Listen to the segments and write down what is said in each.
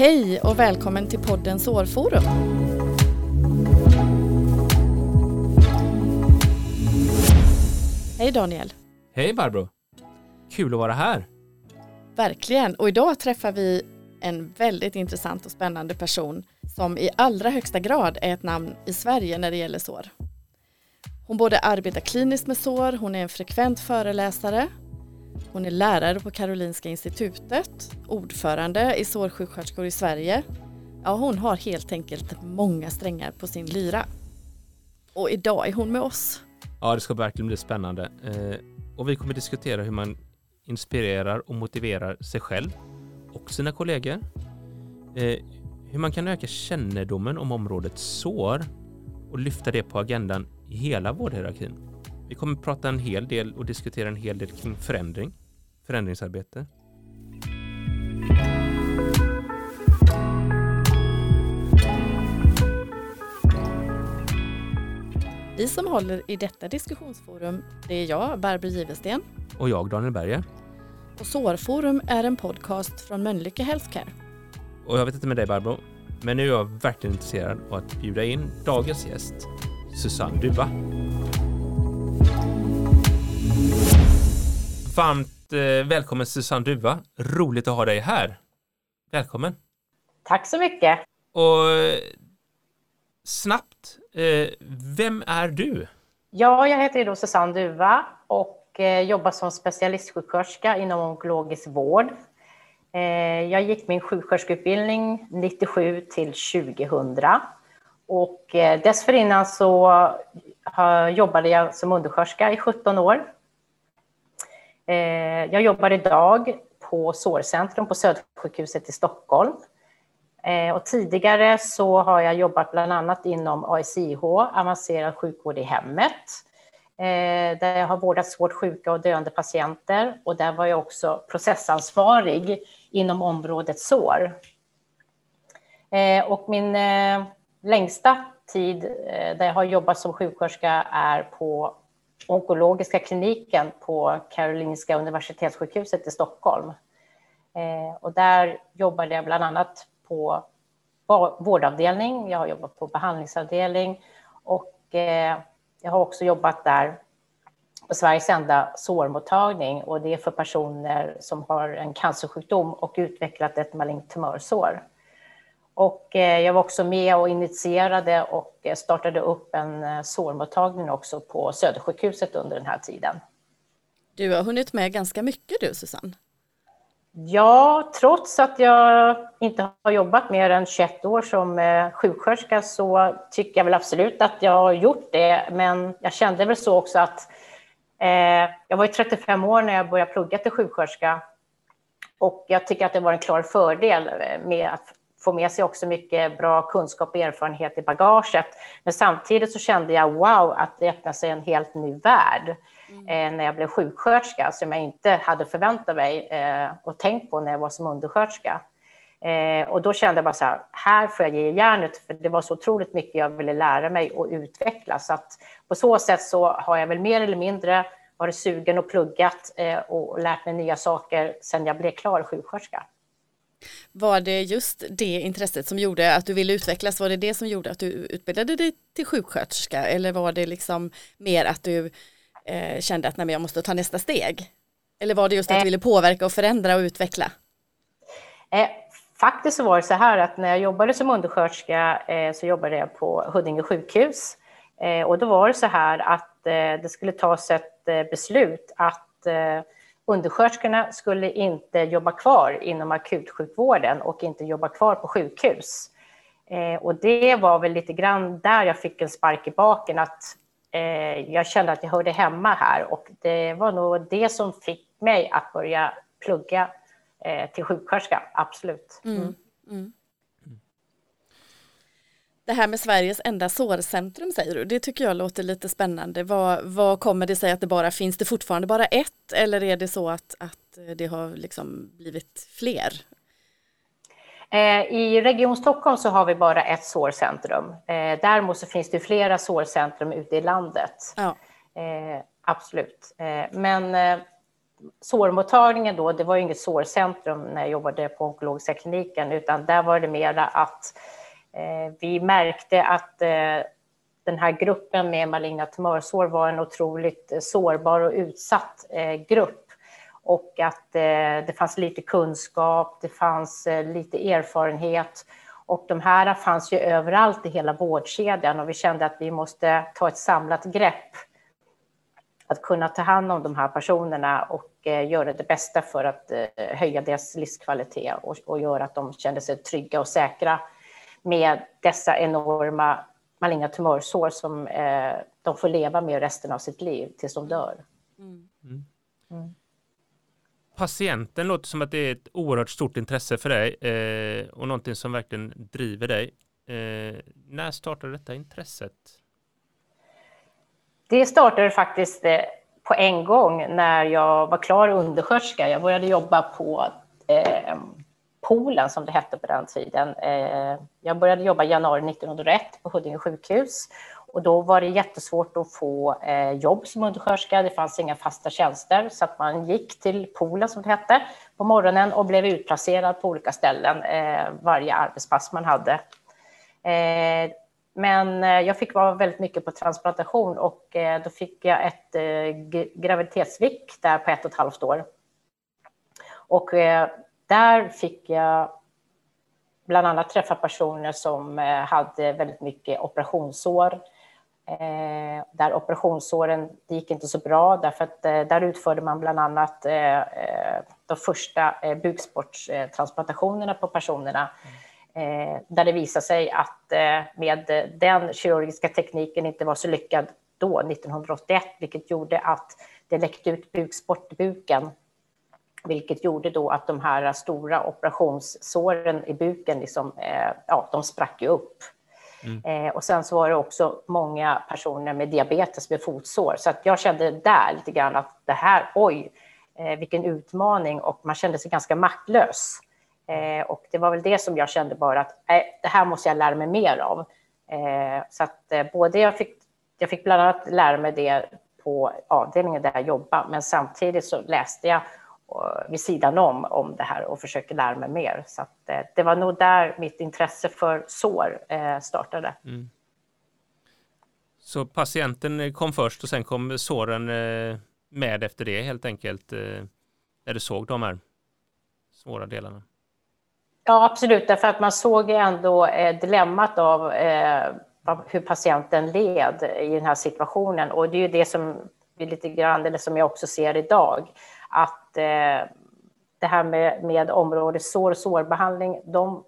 Hej och välkommen till podden Sårforum. Hej Daniel. Hej Barbro. Kul att vara här. Verkligen. Och idag träffar vi en väldigt intressant och spännande person som i allra högsta grad är ett namn i Sverige när det gäller sår. Hon både arbetar kliniskt med sår, hon är en frekvent föreläsare, hon är lärare på Karolinska institutet, ordförande i sårsjuksköterskor i Sverige. Ja, hon har helt enkelt många strängar på sin lyra. Och idag är hon med oss. Ja, det ska verkligen bli spännande. Eh, och vi kommer diskutera hur man inspirerar och motiverar sig själv och sina kollegor. Eh, hur man kan öka kännedomen om området sår och lyfta det på agendan i hela vårdhierarkin. Vi kommer prata en hel del och diskutera en hel del kring förändring, förändringsarbete. Vi som håller i detta diskussionsforum, det är jag, Barbro Givesten. Och jag, Daniel Berger. Och Sårforum är en podcast från Mölnlycke Healthcare. Och jag vet inte med dig Barbro, men nu är jag verkligen intresserad av att bjuda in dagens gäst, Susanne Duva. Varmt eh, välkommen Susanne Duva. Roligt att ha dig här. Välkommen. Tack så mycket. Och snabbt, eh, vem är du? Ja, jag heter då Susanne Duva och eh, jobbar som specialistsjuksköterska inom onkologisk vård. Jag gick min sjuksköterskeutbildning 97 till 2000 och dessförinnan så jobbade jag som undersköterska i 17 år. Eh, jag jobbar idag på Sårcentrum på Södersjukhuset i Stockholm Eh, och tidigare så har jag jobbat bland annat inom ASIH, avancerad sjukvård i hemmet, eh, där jag har vårdat svårt sjuka och döende patienter. Och där var jag också processansvarig inom området sår. Eh, och min eh, längsta tid eh, där jag har jobbat som sjuksköterska är på onkologiska kliniken på Karolinska Universitetssjukhuset i Stockholm. Eh, och där jobbade jag bland annat på vårdavdelning, jag har jobbat på behandlingsavdelning och eh, jag har också jobbat där på Sveriges enda sårmottagning och det är för personer som har en cancersjukdom och utvecklat ett malignt tumörsår. Och eh, jag var också med och initierade och startade upp en eh, sårmottagning också på Södersjukhuset under den här tiden. Du har hunnit med ganska mycket du Susanne. Ja, trots att jag inte har jobbat mer än 21 år som eh, sjuksköterska så tycker jag väl absolut att jag har gjort det. Men jag kände väl så också att eh, jag var ju 35 år när jag började plugga till sjuksköterska. Och jag tycker att det var en klar fördel eh, med att få med sig också mycket bra kunskap och erfarenhet i bagaget. Men samtidigt så kände jag wow, att det öppnade sig en helt ny värld mm. eh, när jag blev sjuksköterska som jag inte hade förväntat mig eh, och tänkt på när jag var som undersköterska. Eh, och då kände jag bara så här, här får jag ge järnet, för det var så otroligt mycket jag ville lära mig och utveckla. Så att på så sätt så har jag väl mer eller mindre varit sugen och pluggat och lärt mig nya saker sedan jag blev klar sjuksköterska. Var det just det intresset som gjorde att du ville utvecklas? Var det det som gjorde att du utbildade dig till sjuksköterska? Eller var det liksom mer att du eh, kände att nej, men jag måste ta nästa steg? Eller var det just att du eh. ville påverka och förändra och utveckla? Eh, faktiskt så var det så här att när jag jobbade som undersköterska eh, så jobbade jag på Huddinge sjukhus. Eh, och då var det så här att eh, det skulle tas ett beslut att undersköterskorna skulle inte jobba kvar inom akutsjukvården och inte jobba kvar på sjukhus. Eh, och det var väl lite grann där jag fick en spark i baken, att eh, jag kände att jag hörde hemma här och det var nog det som fick mig att börja plugga eh, till sjuksköterska, absolut. Mm. Mm. Det här med Sveriges enda sårcentrum säger du, det tycker jag låter lite spännande. Vad, vad kommer det sig att det bara finns det fortfarande bara ett eller är det så att, att det har liksom blivit fler? Eh, I Region Stockholm så har vi bara ett sårcentrum. Eh, däremot så finns det flera sårcentrum ute i landet. Ja. Eh, absolut. Men sårmottagningen då, det var ju inget sårcentrum när jag jobbade på onkologiska kliniken, utan där var det mera att eh, Eh, vi märkte att eh, den här gruppen med maligna tumörsår var en otroligt eh, sårbar och utsatt grupp. Och att det fanns lite kunskap, det fanns lite erfarenhet. Och de här fanns ju överallt i hela vårdkedjan. Och vi kände att vi måste ta ett samlat grepp att kunna ta hand om de här personerna och göra det bästa för att höja deras livskvalitet och, och göra att de kände sig trygga och säkra med dessa enorma maligna tumörsår som eh, de får leva med resten av sitt liv tills de dör. Mm. Mm. mm. Patienten låter som att det är ett oerhört stort intresse för dig eh, och någonting som verkligen driver dig. Eh, när startade detta intresset? Det startade faktiskt eh, på en gång när jag var klar undersköterska. Jag började jobba på Poolen, Polen som det hette på den tiden. Eh, jag började jobba i januari 1901 på Huddinge sjukhus och då var det jättesvårt att få eh, jobb som undersköterska. Det fanns inga fasta tjänster så att man gick till Polen som det hette på morgonen och blev utplacerad på olika ställen eh, varje arbetspass man hade. Eh, men eh, jag fick vara väldigt mycket på transplantation och eh, då fick jag ett eh, där på ett och ett halvt år. Och eh, där fick jag bland annat träffa personer som eh, hade väldigt mycket operationssår. Eh, där operationssåren det gick inte så bra därför att eh, där utförde man bland annat de första bukspotttransplantationerna på personerna. Eh, där det visade sig att eh, med den kirurgiska tekniken inte var så lyckad då, 1981, vilket gjorde att det läckte ut bukspottbuken, vilket gjorde då att de här stora operationssåren i buken, liksom, eh, ja, de sprack ju upp. Mm. och sen så var det också många personer med diabetes med fotsår, så att jag kände där lite grann att det här, oj, vilken utmaning och man kände sig ganska maktlös. Eh, och det var väl det som jag kände bara att eh, det här måste jag lära mig mer av. Eh, så att eh, både jag fick, jag fick bland annat lära mig det på avdelningen där jag jobbar, men samtidigt så läste jag eh, vid sidan om, om det här och försökte lära mig mer. Så att, eh, det var nog där mitt intresse för sår startade. Mm. Så patienten kom först och sen kom såren med efter det helt enkelt, när du såg de här svåra delarna? Ja, absolut, därför att man såg ändå eh, dilemmat av eh, hur patienten led i den här situationen. Och det är ju det som vi lite grann, eller som jag också ser idag, att eh, det här med, med området sår och sårbehandling, de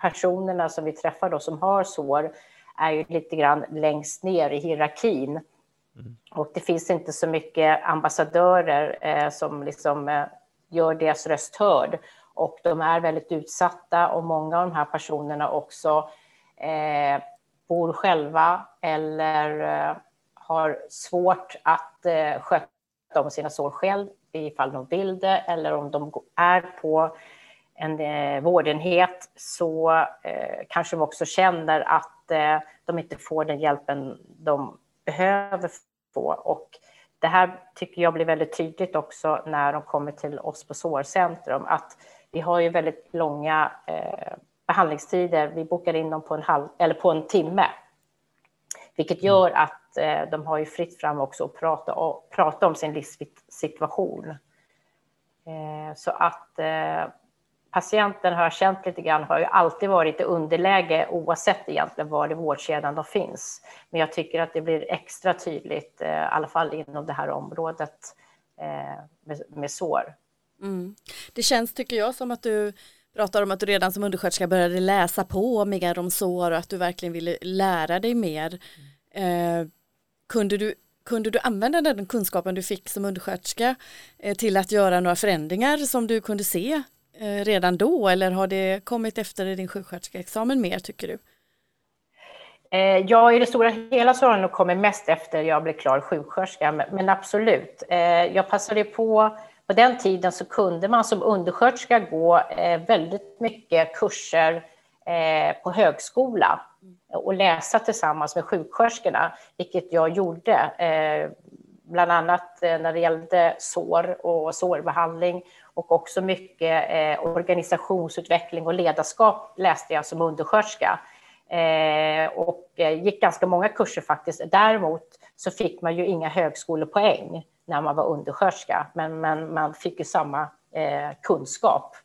personerna som vi träffar då som har sår är ju lite grann längst ner i hierarkin. Mm. Och det finns inte så mycket ambassadörer eh, som liksom eh, gör deras röst hörd och de är väldigt utsatta och många av de här personerna också eh, bor själva eller eh, har svårt att eh, sköta om sina sår själv ifall de vill det eller om de är på en eh, vårdenhet så eh, kanske de också känner att eh, de inte får den hjälpen de behöver få. Och det här tycker jag blir väldigt tydligt också när de kommer till oss på Sårcentrum, att vi har ju väldigt långa eh, behandlingstider. Vi bokar in dem på en, halv, eller på en timme, vilket mm. gör att eh, de har ju fritt fram också att prata, och, prata om sin livssituation. Eh, så att eh, patienten har jag känt lite grann, har ju alltid varit i underläge oavsett egentligen var i vårdkedjan de finns. Men jag tycker att det blir extra tydligt, eh, i alla fall inom det här området eh, med, med sår. Mm. Det känns, tycker jag, som att du pratar om att du redan som undersköterska började läsa på mer om sår och att du verkligen ville lära dig mer. Eh, kunde, du, kunde du använda den kunskapen du fick som undersköterska eh, till att göra några förändringar som du kunde se eh, redan då eller har det kommit efter din sjuksköterskeexamen mer tycker du? Eh, ja, i det stora hela så har det nog kommit mest efter jag blev klar sjuksköterska, men absolut. Jag passade på på den tiden så kunde man som undersköterska gå väldigt mycket kurser Eh, på högskola och läsa tillsammans med sjuksköterskorna, vilket jag gjorde. Eh, bland annat eh, när det gällde sår och sårbehandling och också mycket organisationsutveckling och ledarskap läste jag som undersköterska. Och gick ganska många kurser faktiskt. Däremot så fick man ju inga högskolepoäng när man var undersköterska, men, men man fick ju samma kunskap.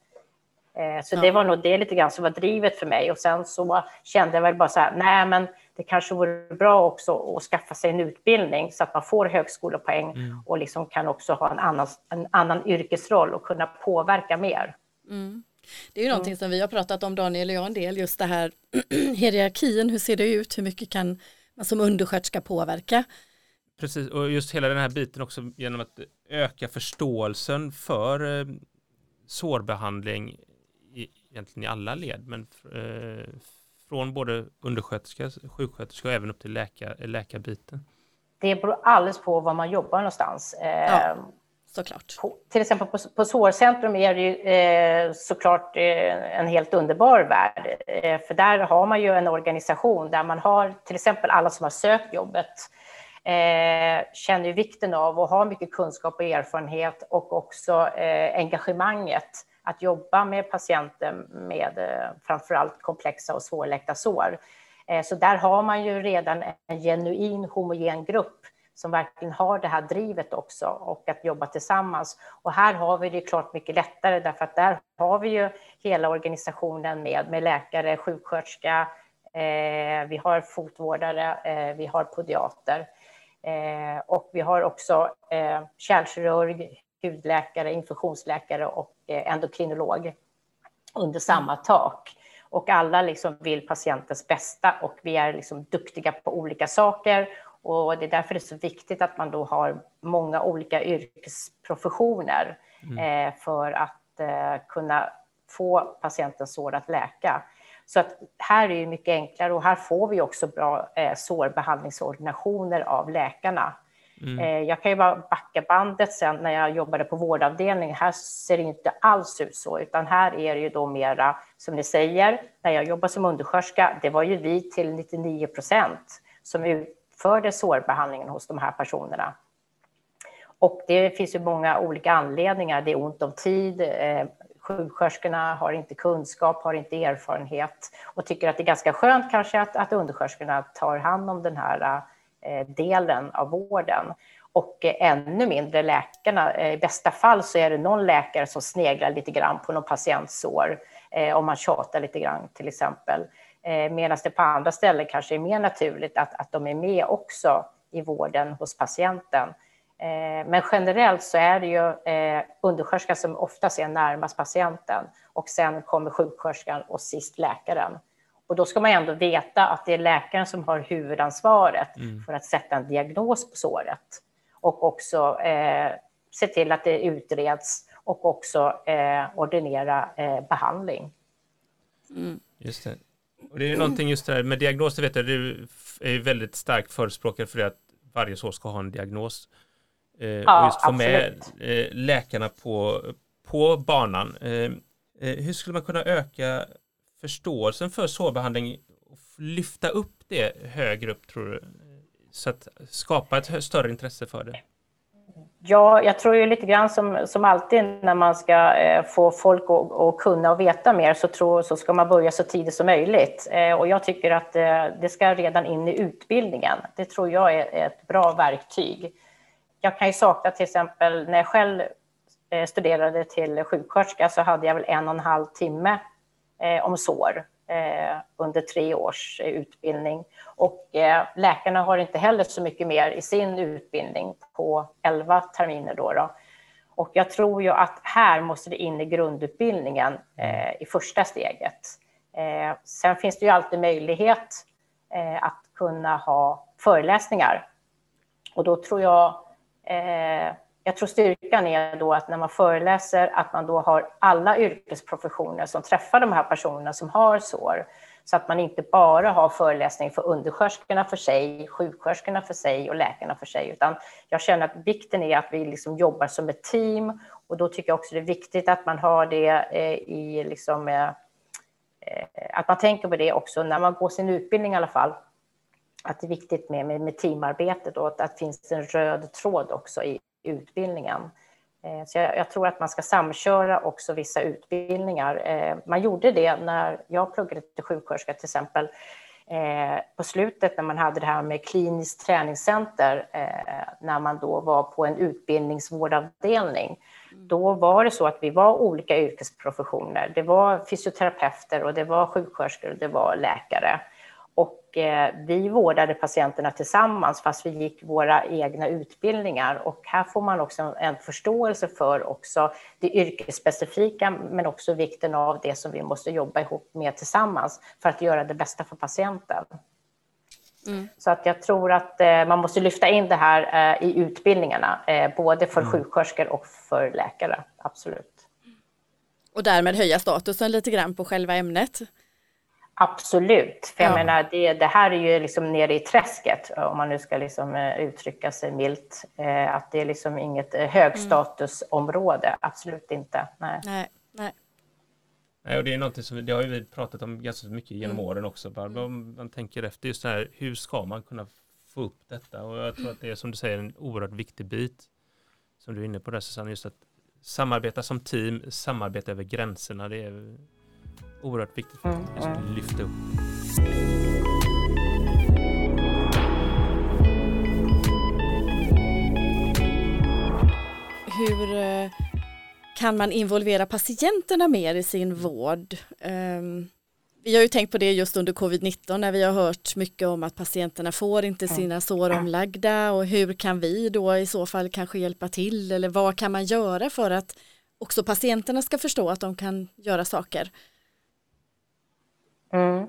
Så ja. det var nog det lite grann som var drivet för mig. Och sen så kände jag väl bara så här, nej men det kanske vore bra också att skaffa sig en utbildning så att man får högskolepoäng mm. och liksom kan också ha en annan, en annan yrkesroll och kunna påverka mer. Mm. Det är ju någonting mm. som vi har pratat om Daniel och jag en del, just det här hierarkin, hur ser det ut, hur mycket kan man som undersköterska påverka? Precis, och just hela den här biten också genom att öka förståelsen för eh, sårbehandling egentligen i alla led, men eh, från både undersköterska, sjuksköterska och även upp till läkar, läkarbiten? Det beror alldeles på var man jobbar någonstans. Ja, ehm, såklart. På, till exempel på, på Sårcentrum är det ju eh, såklart eh, en helt underbar värld. Eh, för där har man ju en organisation där man har till exempel alla som har sökt jobbet eh, känner ju vikten av att ha mycket kunskap och erfarenhet och också eh, engagemanget att jobba med patienter med eh, framförallt komplexa och svårläkta sår. Eh, så där har man ju redan en genuin homogen grupp som verkligen har det här drivet också och att jobba tillsammans. Och här har vi det klart mycket lättare därför att där har vi ju hela organisationen med, med läkare, sjuksköterska, eh, vi har fotvårdare, eh, vi har podiater eh, och vi har också eh, kärlkirurg, hudläkare, infektionsläkare och eh, endokrinolog under samma mm. tak. Och alla liksom vill patientens bästa och vi är liksom duktiga på olika saker. Och det är därför det är så viktigt att man då har många olika yrkesprofessioner mm. eh, för att eh, kunna få patientens sår att läka. Så att här är det mycket enklare och här får vi också bra eh, sårbehandlingsordinationer av läkarna. Mm. Eh, jag kan ju bara backa bandet sen när jag jobbade på vårdavdelning. Här ser det inte alls ut så, utan här är det ju då mera, som ni säger, när jag jobbade som undersköterska, det var ju vi till 99 procent som utförde sårbehandlingen hos de här personerna. Och det finns ju många olika anledningar. Det är ont om tid, eh, sjuksköterskorna har inte kunskap, har inte erfarenhet och tycker att det är ganska skönt kanske att, att undersköterskorna tar hand om den här Eh, Eh, delen av vården. Och eh, ännu mindre läkarna. Eh, I bästa fall så är det någon läkare som sneglar lite grann på någon patients sår, om man tjatar lite grann till exempel. Medan det på andra ställen kanske är mer naturligt att, att de är med också i vården hos patienten. Men generellt så är det ju undersköterskan som oftast är närmast patienten och sen kommer sjuksköterskan och sist läkaren. Och då ska man ändå veta att det är läkaren som har huvudansvaret mm. för att sätta en diagnos på såret och också eh, se till att det utreds och också eh, ordinera eh, behandling. Mm. Just det. Och det är någonting just det här med diagnoser, vet jag, du är väldigt starkt förespråkare för det att varje sår ska ha en diagnos. Eh, ja, och just få absolut. med eh, läkarna på, på banan. Eh, eh, hur skulle man kunna öka förståelsen för sårbehandling och lyfta upp det högre upp tror du? Så att skapa ett större intresse för det? Ja, jag tror ju lite grann som, som alltid när man ska eh, få folk att, att, kunna och veta mer så, tror, så ska man börja så tidigt som möjligt. Eh, och jag tycker att eh, det ska redan in i utbildningen. Det tror jag är ett bra verktyg. Jag kan ju sakna till exempel när jag själv eh, studerade till sjuksköterska så hade jag väl en och en halv timme Eh, om sår eh, under tre års eh, utbildning. Och eh, läkarna har inte heller så mycket mer i sin utbildning på 11 terminer. Då, då. Och jag tror ju att här måste det in i grundutbildningen eh, i första steget. Eh, sen finns det ju alltid möjlighet eh, att kunna ha föreläsningar. Och då tror jag eh, jag tror styrkan är då att när man föreläser att man då har alla yrkesprofessioner som träffar de här personerna som har sår. Så att man inte bara har föreläsning för undersköterskorna för sig, sjuksköterskorna för sig och läkarna för sig, utan jag känner att vikten är att vi liksom jobbar som ett team och då tycker jag också det är viktigt att man har det eh, i liksom, eh, eh, att man tänker på det också när man går sin utbildning i alla fall. att det är viktigt med, med, med teamarbetet och att, att det finns en röd tråd också i utbildningen. Eh, så jag, jag, tror att man ska samköra också vissa utbildningar. Eh, man gjorde det när jag pluggade till sjuksköterska till exempel. Eh, på slutet när man hade det här med kliniskt träningscenter, när man då var på en utbildningsvårdavdelning, då var det så att vi var olika yrkesprofessioner. Det var fysioterapeuter och det var sjuksköterskor och det var läkare. Och eh, vi vårdade patienterna tillsammans fast vi gick våra egna utbildningar. Och här får man också en förståelse för också det yrkesspecifika men också vikten av det som vi måste jobba ihop med tillsammans för att göra det bästa för patienten. Mm. Så att jag tror att eh, man måste lyfta in det här eh, i utbildningarna, både för mm. sjuksköterskor och för läkare. Absolut. Och därmed höja statusen lite grann på själva ämnet. Absolut, för jag ja. menar det, det, här är ju liksom nere i träsket om man nu ska liksom eh, uttrycka sig milt. Eh, att det är liksom inget eh, högstatusområde, mm. absolut inte. Nej. Nej, nej. Nej, och det är någonting som det har vi pratat om ganska mycket genom mm. åren också. Bara, mm. man tänker efter just det här, hur ska man kunna få upp detta? Och jag tror att det är som du säger en oerhört viktig bit som du är inne på där Susanne, just att samarbeta som team, samarbeta över gränserna. Det är oerhört viktigt för att mm. lyfta upp. Hur eh, kan man involvera patienterna mer i sin vård? Ehm, vi har ju tänkt på det just under covid-19 när vi har hört mycket om att patienterna får inte sina sår omlagda och hur kan vi då i så fall kanske hjälpa till eller vad kan man göra för att också patienterna ska förstå att de kan göra saker? Mm.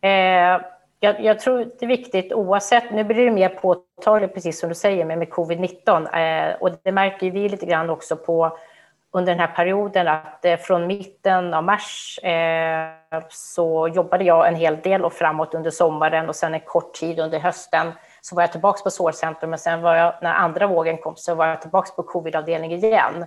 Eh, jag, jag, tror det är viktigt oavsett, nu blir det mer påtagligt precis som du säger med, med covid-19 eh, och det märker vi lite grann också på under den här perioden att eh, från mitten av mars eh, så jobbade jag en hel del och framåt under sommaren och sen en kort tid under hösten så var jag tillbaka på sårcentrum men sen var jag, när andra vågen kom så var jag tillbaka på covidavdelning igen.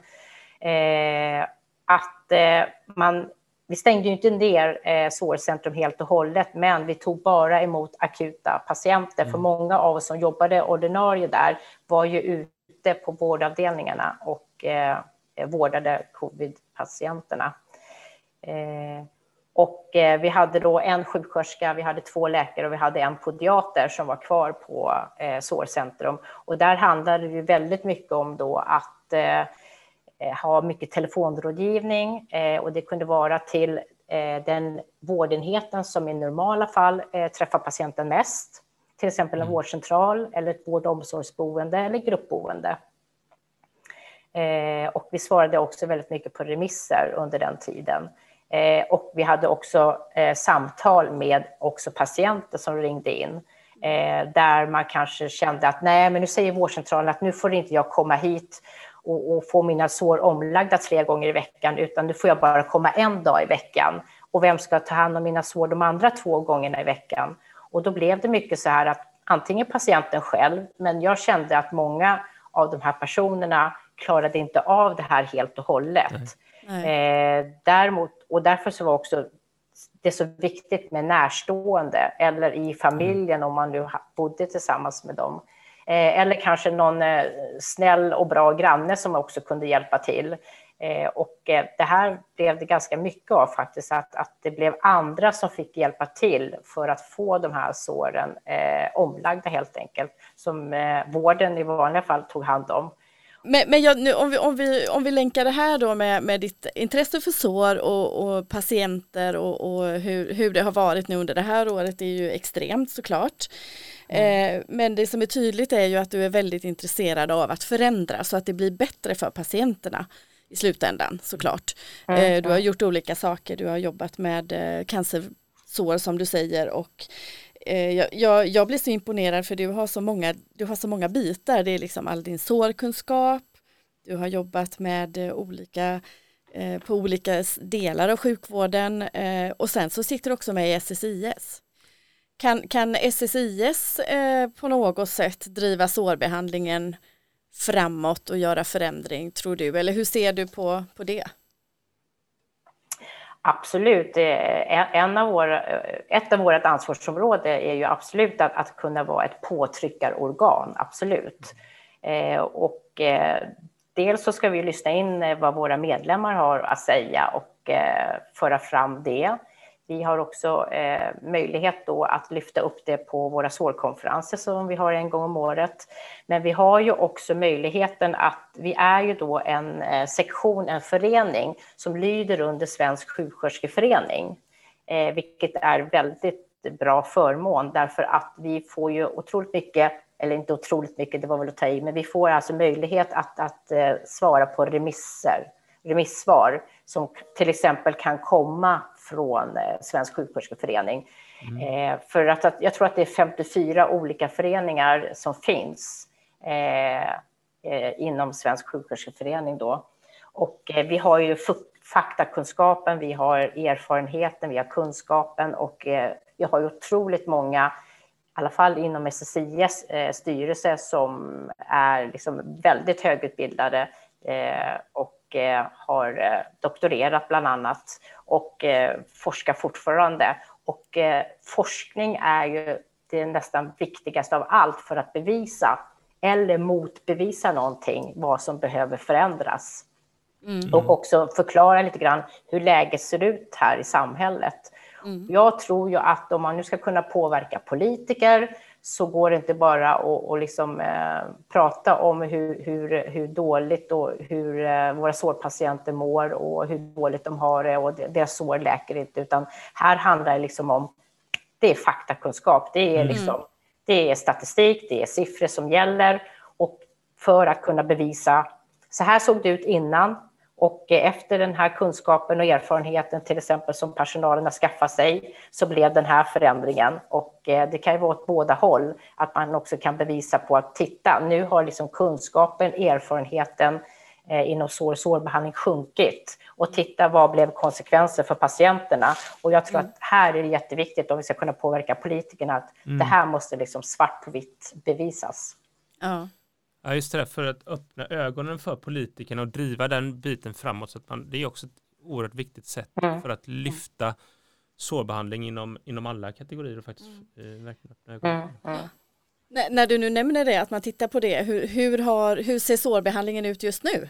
Eh, att eh, man vi stängde ju inte ner eh, sårcentrum helt och hållet, men vi tog bara emot akuta patienter. Mm. För många av oss som jobbade ordinarie där var ju ute på vårdavdelningarna och eh, vårdade covid-patienterna. Eh, och eh, vi hade då en sjuksköterska, vi hade två läkare och vi hade en podiater som var kvar på eh, sårcentrum. Och där handlade det väldigt mycket om då att Eh, ha mycket telefonrådgivning eh, och det kunde vara till eh, den vårdenheten som i normala fall träffar patienten mest, till exempel en mm. vårdcentral eller ett vård och omsorgsboende eller gruppboende. Och vi svarade också väldigt mycket på remisser under den tiden. Och vi hade också samtal med också patienter som ringde in där man kanske kände att nej, men nu säger vårdcentralen att nu får inte jag komma hit och, och, få mina sår omlagda tre gånger i veckan, utan nu får jag bara komma en dag i veckan. Och vem ska ta hand om mina sår de andra två gångerna i veckan? Och då blev det mycket så här att antingen patienten själv, men jag kände att många av de här personerna klarade inte av det här helt och hållet. Eh, däremot, och därför så var också det så viktigt med närstående eller i familjen mm. om man nu bodde tillsammans med dem. Eh, eller kanske någon eh, snäll och bra granne som också kunde hjälpa till. Eh, och eh, det här blev det ganska mycket av faktiskt, att, att det blev andra som fick hjälpa till för att få de här såren eh, omlagda helt enkelt, som eh, vården i vanliga fall tog hand om. Men, men jag, nu, om, vi, om, vi, om vi länkar det här då med, med ditt intresse för sår och, och patienter och, och hur, hur det har varit nu under det här året det är ju extremt såklart. Mm. men det som är tydligt är ju att du är väldigt intresserad av att förändra så att det blir bättre för patienterna i slutändan såklart. Mm. du har gjort olika saker, du har jobbat med eh, cancersår som du säger och jag, jag, jag, blir så imponerad för du har så många, du har så många bitar. Det är liksom all din sårkunskap, du har jobbat med olika på olika delar av sjukvården och sen så sitter du också med i SSIS. Kan, kan SSIS eh, på något sätt driva sårbehandlingen framåt och göra förändring tror du? Eller hur ser du på, på det? Absolut. En av våra, ett av våra ansvarsområden är ju absolut att, att kunna vara ett påtryckarorgan, absolut. Eh, och eh, dels så ska vi lyssna in vad våra medlemmar har att säga och eh, föra fram det. Vi har också eh, möjlighet då att lyfta upp det på våra sårkonferenser som vi har en gång om året. Men vi har ju också möjligheten att vi är ju då en eh, sektion, en förening som lyder under Svensk sjuksköterskeförening, eh, vilket är väldigt bra förmån därför att vi får ju otroligt mycket eller inte otroligt mycket, det var väl att ta i, men vi får alltså möjlighet att, att eh, svara på remisser, remissvar som till exempel kan komma från eh, Svensk sjuksköterskeförening. Mm. Eh, för att, att, jag tror att det är 54 olika föreningar som finns eh, eh, inom Svensk sjuksköterskeförening då. Och eh, vi har ju faktakunskapen, vi har erfarenheten, vi har kunskapen och eh, vi har ju otroligt många, i alla fall inom SSIs styrelse, som är liksom väldigt högutbildade och Eh, har eh, doktorerat bland annat och eh, forskar fortfarande. Och forskning är ju det nästan viktigaste av allt för att bevisa eller motbevisa någonting, vad som behöver förändras. Mm. Och också förklara lite grann hur läget ser ut här i samhället. Mm. Jag tror ju att om man nu ska kunna påverka politiker så går det inte bara att liksom, eh, prata om hur, hur, hur dåligt och hur eh, våra sårpatienter mår och hur dåligt de har det och deras sår läker inte, utan här handlar det liksom om det är faktakunskap, det är, mm. liksom, det är statistik, det är siffror som gäller och för att kunna bevisa så här såg det ut innan, och efter den här kunskapen och erfarenheten till exempel som personalen har skaffat sig så blev den här förändringen. Och eh, det kan ju vara åt båda håll, att man också kan bevisa på att titta, nu har liksom kunskapen, erfarenheten eh, inom sår och sårbehandling sjunkit. Och titta vad blev konsekvenser för patienterna? Och jag tror mm. att här är det jätteviktigt om vi ska kunna påverka politikerna att mm. det här måste liksom svart på vitt bevisas. Ja. Ja, just det, för att öppna ögonen för politikerna och driva den biten framåt. Så att man, det är också ett oerhört viktigt sätt mm. för att lyfta sårbehandling inom, inom alla kategorier och faktiskt mm. eh, verkligen öppna ögonen. Mm. Ja. När, när, du nu nämner det, att man tittar på det, hur, hur, har, hur ser sårbehandlingen ut just nu?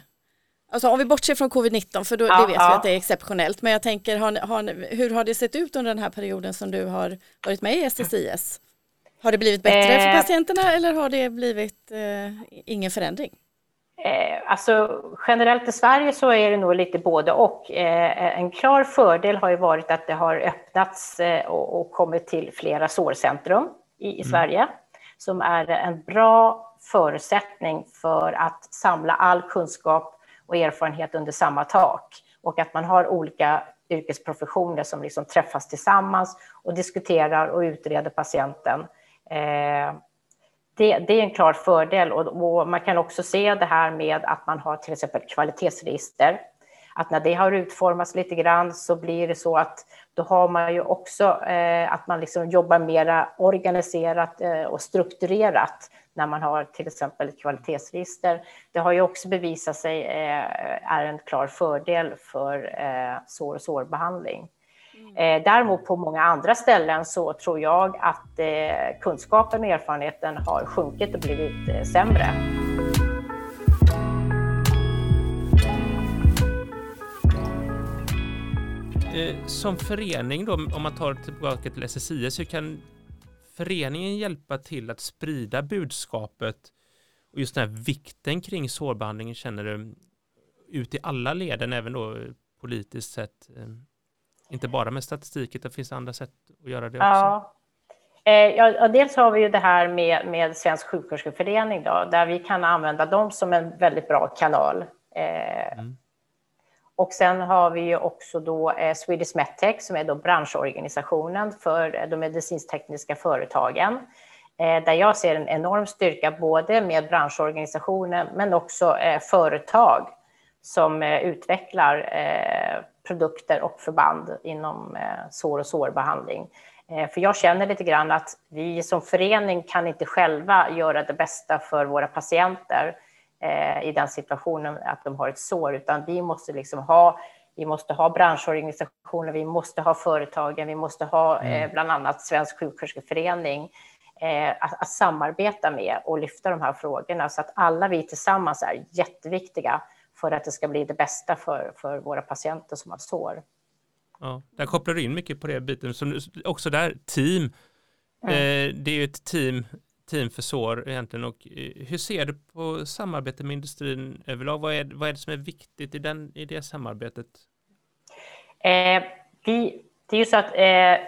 Alltså om vi bortser från covid-19, för då, ja, det vet ja. vi att det är exceptionellt, men jag tänker, har, har, hur har det sett ut under den här perioden som du har varit med i SSIS? Har det blivit bättre eh, för patienterna eller har det blivit eh, ingen förändring? Eh, alltså, generellt i Sverige så är det nog lite både och. Eh, en klar fördel har ju varit att det har öppnats eh, och, och kommit till flera sårcentrum i, i mm. Sverige som är en bra förutsättning för att samla all kunskap och erfarenhet under samma tak och att man har olika yrkesprofessioner som liksom träffas tillsammans och diskuterar och utreder patienten Eh, det, det, är en klar fördel och, och, man kan också se det här med att man har till exempel kvalitetsregister. Att när det har utformats lite grann så blir det så att då har man ju också eh, att man liksom jobbar mera organiserat eh, och strukturerat när man har till exempel ett kvalitetsregister. Det har ju också bevisat sig eh, är en klar fördel för eh, sår och sårbehandling. Eh, däremot på många andra ställen så tror jag att eh, kunskapen och erfarenheten har sjunkit och blivit eh, sämre. Eh, som förening då, om man tar tillbaka till SSIS, hur kan föreningen hjälpa till att sprida budskapet och just den här vikten kring sårbehandlingen känner du ut i alla leden, även då politiskt sett? Eh? Inte bara med statistik, utan finns det andra sätt att göra det också? Ja. Eh, ja, dels har vi ju det här med, med Svensk sjuksköterskeförening då, där vi kan använda dem som en väldigt bra kanal. Eh, mm. Och sen har vi ju också då eh, Swedish Medtech som är då branschorganisationen för de medicinstekniska företagen. Där jag ser en enorm styrka både med branschorganisationen men också företag som utvecklar produkter och förband inom eh, sår och sårbehandling. Eh, för jag känner lite grann att vi som förening kan inte själva göra det bästa för våra patienter eh, i den situationen att de har ett sår, utan vi måste liksom ha vi måste ha branschorganisationer, vi måste ha företagen, vi måste ha eh, mm. bland annat Svensk sjuksköterskeförening eh, att, att, samarbeta med och lyfta de här frågorna så att alla vi tillsammans är jätteviktiga för att det ska bli det bästa för, för våra patienter som har sår. Ja, där kopplar du in mycket på det biten, som också där, team. Mm. Eh, det är ju ett team, team för sår egentligen och eh, hur ser du på samarbete med industrin överlag? Vad är, vad är det som är viktigt i, den, i det samarbetet? Eh, vi, det är ju så att eh,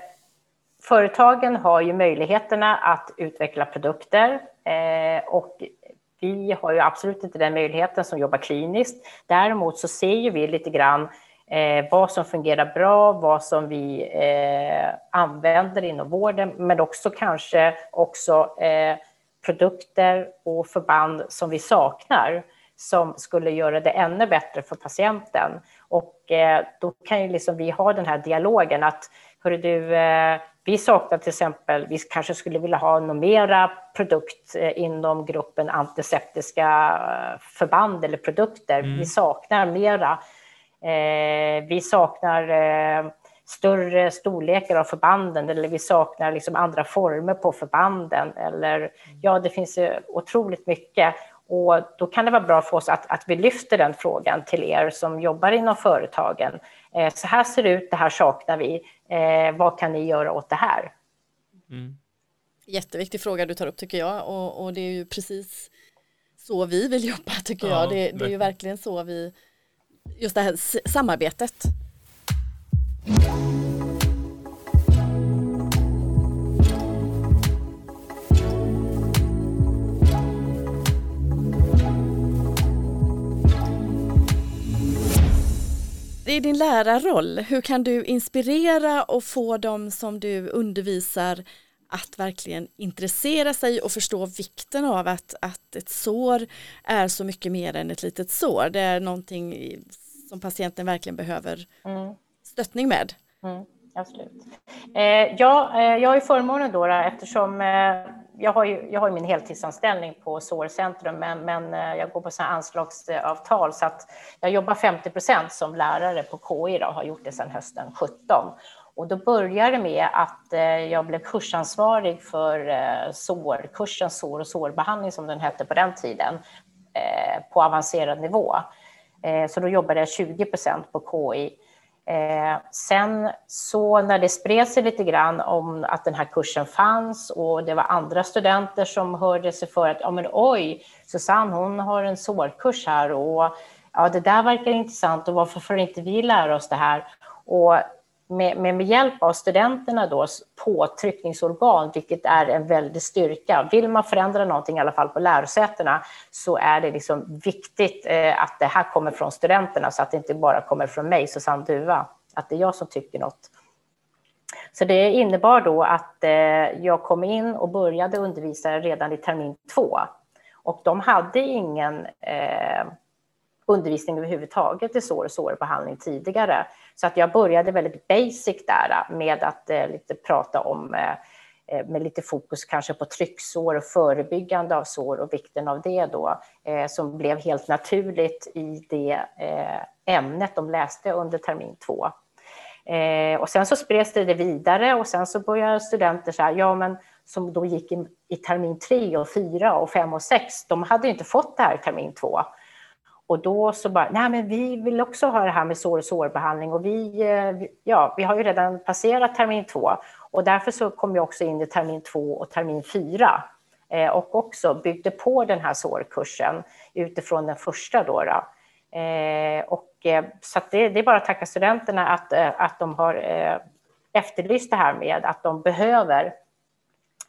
företagen har ju möjligheterna att utveckla produkter eh, och vi har ju absolut inte den möjligheten som jobbar kliniskt. Däremot så ser ju vi lite grann eh, vad som fungerar bra, vad som vi eh, använder inom vården, men också kanske också eh, produkter och förband som vi saknar som skulle göra det ännu bättre för patienten. Och eh, då kan ju liksom vi ha den här dialogen att, hörru du, eh, vi saknar till exempel, vi kanske skulle vilja ha någon mera produkt eh, inom gruppen antiseptiska förband eller produkter. Mm. Vi saknar mera. Eh, vi saknar eh, större storlekar av förbanden eller vi saknar liksom andra former på förbanden. Eller, ja, det finns otroligt mycket. Och då kan det vara bra för oss att, att vi lyfter den frågan till er som jobbar inom företagen. Eh, så här ser det ut, det här saknar vi. Eh, vad kan ni göra åt det här? Mm. Jätteviktig fråga du tar upp tycker jag och, och, det är ju precis så vi vill jobba tycker ja, jag. Det, det är ju verkligen så vi, just det här samarbetet. I din lärarroll, hur kan du inspirera och få dem som du undervisar att verkligen intressera sig och förstå vikten av att, att ett sår är så mycket mer än ett litet sår. Det är någonting som patienten verkligen behöver mm. stöttning med. Mm, absolut. Eh, ja, eh, jag har ju förmånen då, eftersom eh, jag har ju, jag har ju min heltidsanställning på Sårcentrum, men, men eh, jag går på sådana anslagsavtal så att jag jobbar 50 procent som lärare på KI och har gjort det sedan hösten 17. Och då började det med att eh, jag blev kursansvarig för eh, SOR, kursen sår och sårbehandling som den hette på den tiden, på avancerad nivå. Så då jobbade jag 20 procent på KI Eh, sen så när det spred sig lite grann om att den här kursen fanns och det var andra studenter som hörde sig för att ja, men oj, Susanne hon har en sårkurs här och ja, det där verkar intressant och varför får inte vi lära oss det här? Och med, med, med hjälp av studenterna då, påtryckningsorgan, vilket är en väldig styrka. Vill man förändra någonting, i alla fall på lärosätena, så är det liksom viktigt eh, att det här kommer från studenterna, så att det inte bara kommer från mig, Susanne Duva, att det är jag som tycker något. Så det innebar då att eh, jag kom in och började undervisa redan i termin två. Och de hade ingen eh, undervisning överhuvudtaget i sår och sårbehandling tidigare. Så att jag började väldigt basic där äh, med att eh, lite prata om eh, med lite fokus kanske på trycksår och förebyggande av sår och vikten av det då, eh, som blev helt naturligt i det eh, ämnet de läste under termin två. Eh, och sen så spreds det vidare och sen så började studenter så här, ja men som då gick i, i termin tre och fyra och fem och sex, de hade inte fått det här i termin två. Och då så bara, nej men vi vill också ha det här med sår och sårbehandling och eh, vi, ja, vi har ju redan passerat termin två och därför så kom jag också in i termin två och termin fyra eh, och också byggde på den här sårkursen utifrån den första då. då. Eh, och, eh, så det, det, är bara att tacka studenterna att, eh, att de har efterlyst det här med att de behöver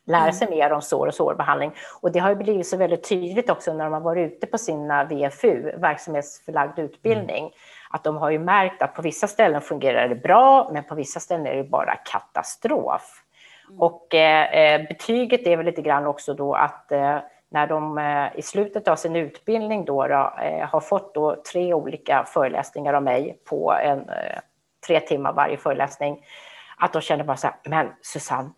lära mm. sig mer om sår och sårbehandling. Och det har ju blivit så väldigt tydligt också när de har varit ute på sina VFU, verksamhetsförlagd utbildning, mm. att de har ju märkt att på vissa ställen fungerar det bra, men på vissa ställen är det bara katastrof. Mm. Och eh, eh, betyget är väl lite grann också då att eh, när de eh, i slutet av sin utbildning då, då eh, har fått då tre olika föreläsningar av mig på en, eh, tre timmar varje föreläsning, att de känner bara så här, men Susanne,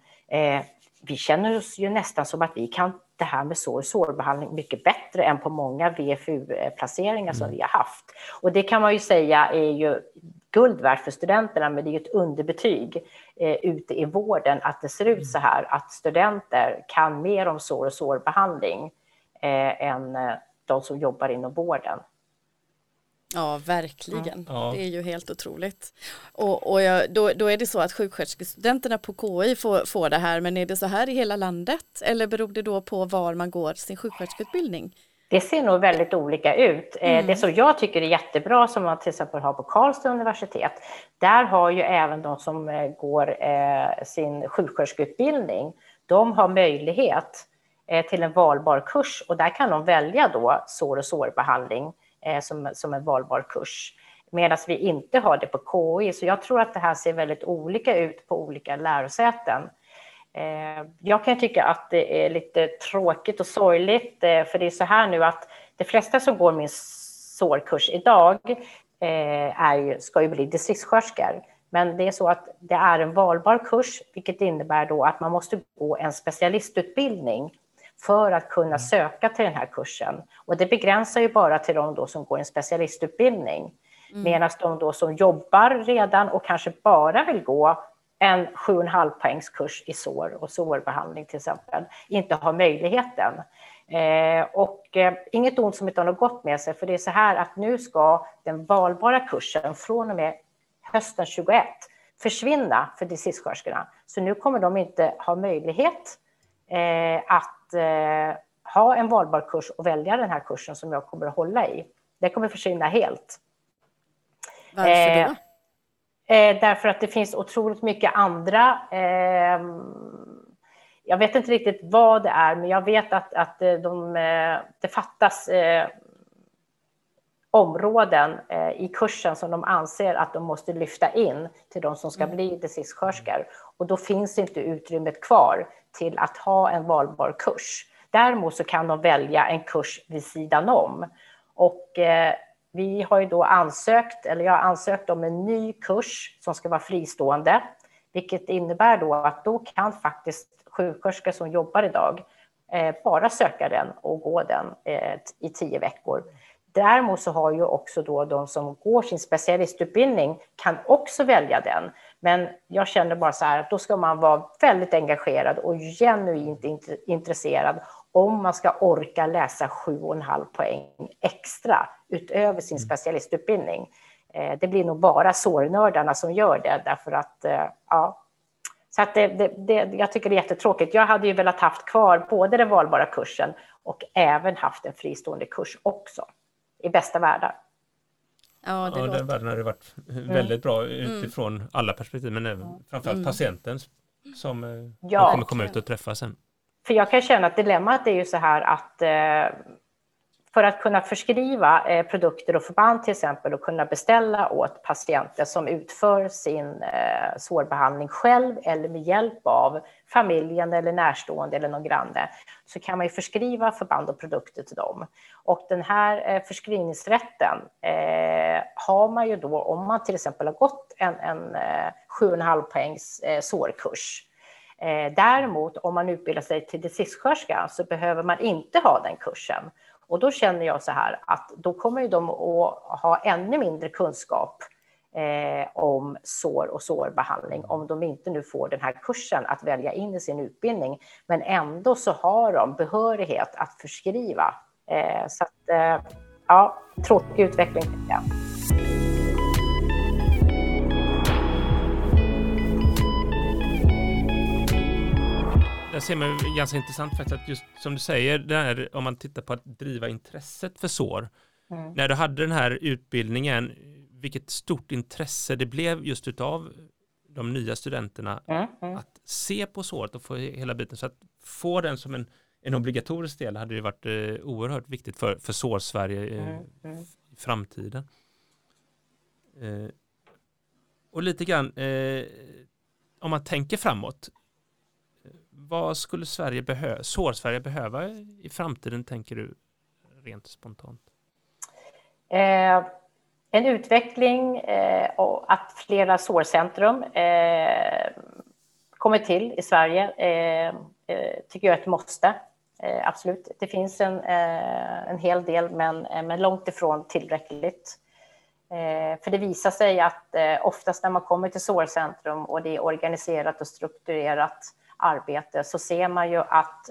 vi känner oss ju nästan som att vi kan det här med sår och sårbehandling mycket bättre än på många VFU-placeringar som mm. vi har haft. Och det kan man ju säga är ju guld värt för studenterna, men det är ett underbetyg eh, ute i vården att det ser ut så här, att studenter kan mer om sår och sårbehandling eh, än eh, de som jobbar inom vården. Ja, verkligen. Ja. Det är ju helt otroligt. Och, och jag, då, då, är det så att sjuksköterskestudenterna på KI får, får det här, men är det så här i hela landet? Eller beror det då på var man går sin sjuksköterskeutbildning? Det ser nog väldigt olika ut. Eh, mm. Det som jag tycker är jättebra, som man till exempel har på Karlstad universitet, där har ju även de som eh, går eh, sin sjuksköterskeutbildning, de har möjlighet till en valbar kurs och där kan de välja då sår och sårbehandling Eh, som, som en valbar kurs. Medan vi inte har det på KI, så jag tror att det här ser väldigt olika ut på olika lärosäten. Eh, jag kan tycka att det är lite tråkigt och sorgligt, eh, för det är så här nu att de flesta som går min sårkurs idag eh, är, ska ju bli distriktssköterskor. Men det är så att det är en valbar kurs, vilket innebär då att man måste gå en specialistutbildning för att kunna mm. söka till den här kursen. Och det begränsar ju bara till de då som går en specialistutbildning. Mm. Medan de då som jobbar redan och kanske bara vill gå en 7,5 poängs kurs i sår och sårbehandling till exempel inte har möjligheten. Eh, och eh, inget ont som inte har något gott med sig, för det är så här att nu ska den valbara kursen från och med hösten 21 försvinna för distriktssköterskorna. Så nu kommer de inte ha möjlighet att eh, ha en valbar kurs och välja den här kursen som jag kommer att hålla i. Det kommer försvinna helt. Varför då? Eh, Eh, därför att det finns otroligt mycket andra eh, jag vet inte riktigt vad det är, men jag vet att, att eh, de, eh, det fattas eh, områden eh, i kursen som de anser att de måste lyfta in till de som ska mm. bli distriktssköterskor. Och då finns inte utrymmet kvar till att ha en valbar kurs. Däremot så kan de välja en kurs vid sidan om. Och eh, vi har ju då ansökt, eller jag har ansökt om en ny kurs som ska vara fristående, vilket innebär då att då kan faktiskt sjuksköterskor som jobbar idag eh, bara söka den och gå den eh, i tio veckor. Däremot så har ju också då de som går sin specialistutbildning kan också välja den. Men jag känner bara så här att då ska man vara väldigt engagerad och genuint intresserad om man ska orka läsa sju och en halv poäng extra utöver sin mm. specialistutbildning. Eh, det blir nog bara sårnördarna som gör det, därför att eh, ja, så att det, det, det, jag tycker det är jättetråkigt. Jag hade ju velat haft kvar både den valbara kursen och även haft en fristående kurs också, i bästa världar. Ja, det ja den världen hade varit väldigt bra mm. utifrån mm. alla perspektiv, men även framförallt mm. patientens som eh, ja. kommer komma ut och träffa sen. För jag kan känna att dilemmat är ju så här att eh, för att kunna förskriva eh, produkter och förband till exempel och kunna beställa åt patienter som utför sin eh, sårbehandling själv eller med hjälp av familjen eller närstående eller någon granne så kan man ju förskriva förband och produkter till dem. Och den här eh, förskrivningsrätten har man ju då om man till exempel har gått en, en 7,5 poängs sårkurs däremot om man utbildar sig till distriktssköterska så behöver man inte ha den kursen. Och då känner jag så här att då kommer ju de att ha ännu mindre kunskap eh, om sår och sårbehandling om de inte nu får den här kursen att välja in i sin utbildning. Men ändå så har de behörighet att förskriva. Eh, så att, eh, ja, tråkig utveckling tycker jag. Där ser man ganska intressant faktiskt att just som du säger, där, om man tittar på att driva intresset för sår. Mm. När du hade den här utbildningen, vilket stort intresse det blev just utav de nya studenterna mm. Mm. att se på såret och få hela biten. Så att få den som en, en obligatorisk del hade ju varit eh, oerhört viktigt för, för sår-Sverige eh, mm, mm. i framtiden. Eh, och lite grann, eh, om man tänker framåt, vad skulle Sverige behöva, sår-Sverige behöva i framtiden, tänker du, rent spontant? Eh, en utveckling eh, och att flera sårcentrum eh, kommer till i Sverige eh, eh tycker jag är ett måste. Eh, absolut. Det finns en, eh, en hel del, men, eh, men långt ifrån tillräckligt. För det visar sig att oftast när man kommer till sårcentrum och det är organiserat och strukturerat arbete så ser man ju att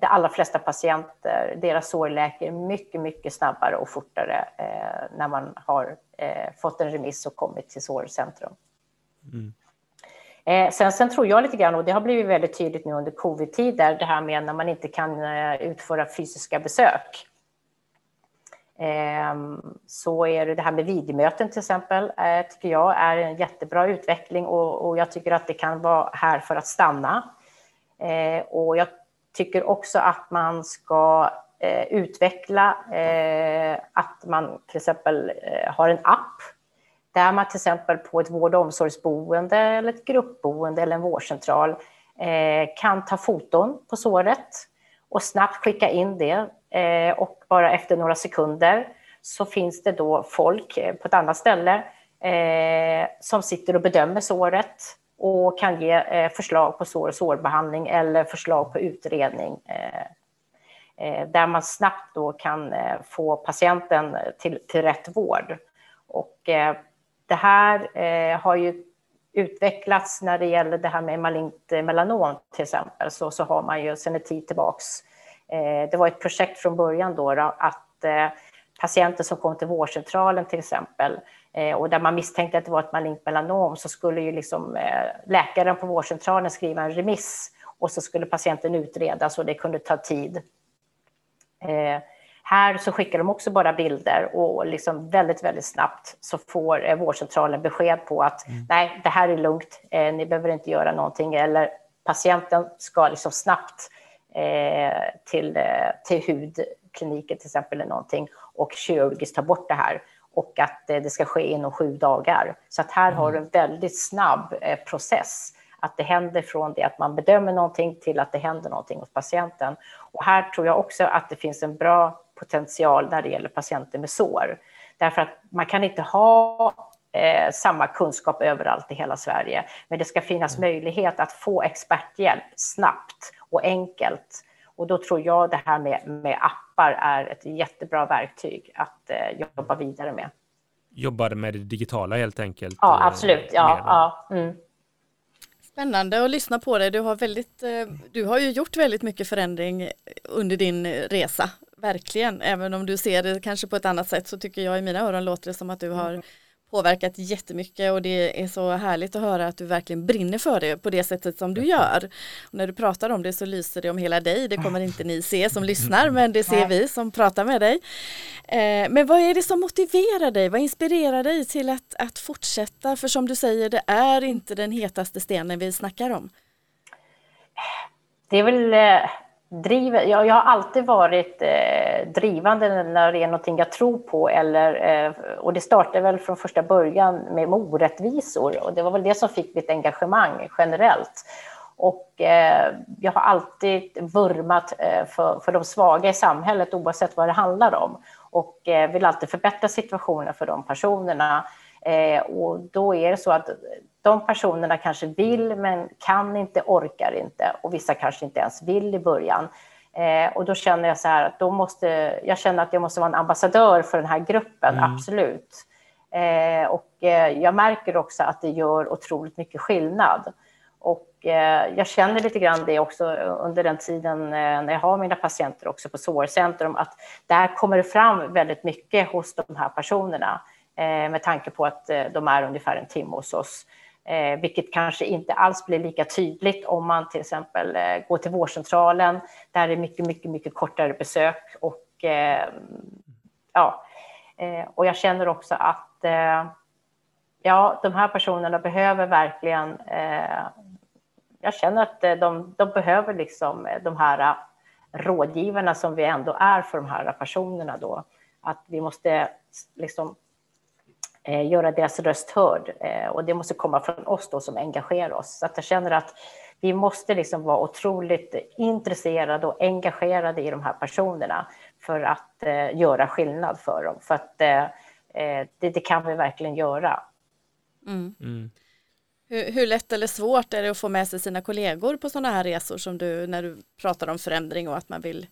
de allra flesta patienter, deras sår läker mycket, mycket snabbare och fortare när man har fått en remiss och kommit till sårcentrum. Mm. Eh, sen, sen, tror jag lite grann, och det har blivit väldigt tydligt nu under covid-tider, det här med när man inte kan eh, utföra fysiska besök. Ehm, så är det det här med videomöten till exempel, eh, tycker jag är en jättebra utveckling och, och, jag tycker att det kan vara här för att stanna. Eh, och jag tycker också att man ska eh, utveckla eh, att man till exempel eh, har en app där man till exempel på ett vård och omsorgsboende eller ett gruppboende eller en vårdcentral eh, kan ta foton på såret och snabbt skicka in det eh, och bara efter några sekunder så finns det då folk eh, på ett annat ställe eh, som sitter och bedömer såret och kan ge eh, förslag på sår och sårbehandling eller förslag på utredning där man snabbt då kan få patienten till, till rätt vård. Och det här eh, har ju utvecklats när det gäller det här med malignt eh, melanom till exempel, så, så har man ju sedan en tid tillbaks. Eh, det var ett projekt från början då, då att eh, patienter som kom till vårdcentralen till exempel eh, och där man misstänkte att det var ett malignt melanom så skulle ju liksom eh, läkaren på vårdcentralen skriva en remiss och så skulle patienten utredas och det kunde ta tid. Eh, här så skickar de också bara bilder och liksom väldigt, väldigt snabbt så får eh, vårdcentralen besked på att mm. nej, det här är lugnt, eh, ni behöver inte göra någonting eller patienten ska liksom snabbt eh, till, eh, till hudkliniken till exempel eller någonting och kirurgiskt ta bort det här och att eh, det ska ske inom sju dagar. Så att här mm. har du en väldigt snabb process att det händer från det att man bedömer någonting till att det händer någonting hos patienten. Och här tror jag också att det finns en bra potential när det gäller patienter med sår. Därför att man kan inte ha eh, samma kunskap överallt i hela Sverige. Men det ska finnas mm. möjlighet att få experthjälp snabbt och enkelt. Och då tror jag det här med, med appar är ett jättebra verktyg att eh, jobba vidare med. Jobbar med det digitala helt enkelt? Ja, absolut. Ja, ja. Mm. Spännande att lyssna på dig. Du har, väldigt, eh, du har ju gjort väldigt mycket förändring under din resa verkligen. Även om du ser det kanske på ett annat sätt så tycker jag i mina öron låter det som att du har mm. påverkat jättemycket och det är så härligt att höra att du verkligen brinner för det på det sättet som du gör. Och när du pratar om det så lyser det om hela dig. Det kommer inte ni se som lyssnar men det ser vi som pratar med dig. Eh, men vad är det som motiverar dig? Vad inspirerar dig till att, att fortsätta? För som du säger, det är inte den hetaste stenen vi snackar om. Det är väl eh, driver, jag, jag har alltid varit eh, drivande när det är någonting jag tror på. Eller, eh, och det startade väl från första början med orättvisor. Och det var väl det som fick mitt engagemang generellt. Och eh, jag har alltid vurmat eh, för, för de svaga i samhället oavsett vad det handlar om. Och eh, vill alltid förbättra situationen för de personerna. Eh, och då är det så att de personerna kanske vill men kan inte, orkar inte och vissa kanske inte ens vill i början. Eh, och då känner jag så här att då måste, jag känner att jag måste vara en ambassadör för den här gruppen, mm. absolut. Eh, och eh, jag märker också att det gör otroligt mycket skillnad. Och eh, jag känner lite grann det också under den tiden eh, när jag har mina patienter också på sårcentrum, att där kommer det fram väldigt mycket hos de här personerna med tanke på att de är ungefär en timme hos oss. Eh, vilket kanske inte alls blir lika tydligt om man till exempel eh, går till vårdcentralen. Där är mycket, mycket, mycket kortare besök. Och, eh, ja, eh, och jag känner också att eh, ja, de här personerna behöver verkligen... Eh, jag känner att eh, de, de behöver liksom eh, de här eh, rådgivarna som vi ändå är för de här personerna. Då. Att vi måste liksom eh, göra deras röst hörd. Eh, och det måste komma från oss då som engagerar oss. Så att jag känner att vi måste liksom vara otroligt intresserade och engagerade i de här personerna för att eh, göra skillnad för dem. För att eh, eh, det, det, kan vi verkligen göra. Mm. Mm. Hur, hur, lätt eller svårt är det att få med sig sina kollegor på sådana här resor som du när du pratar om förändring och att man vill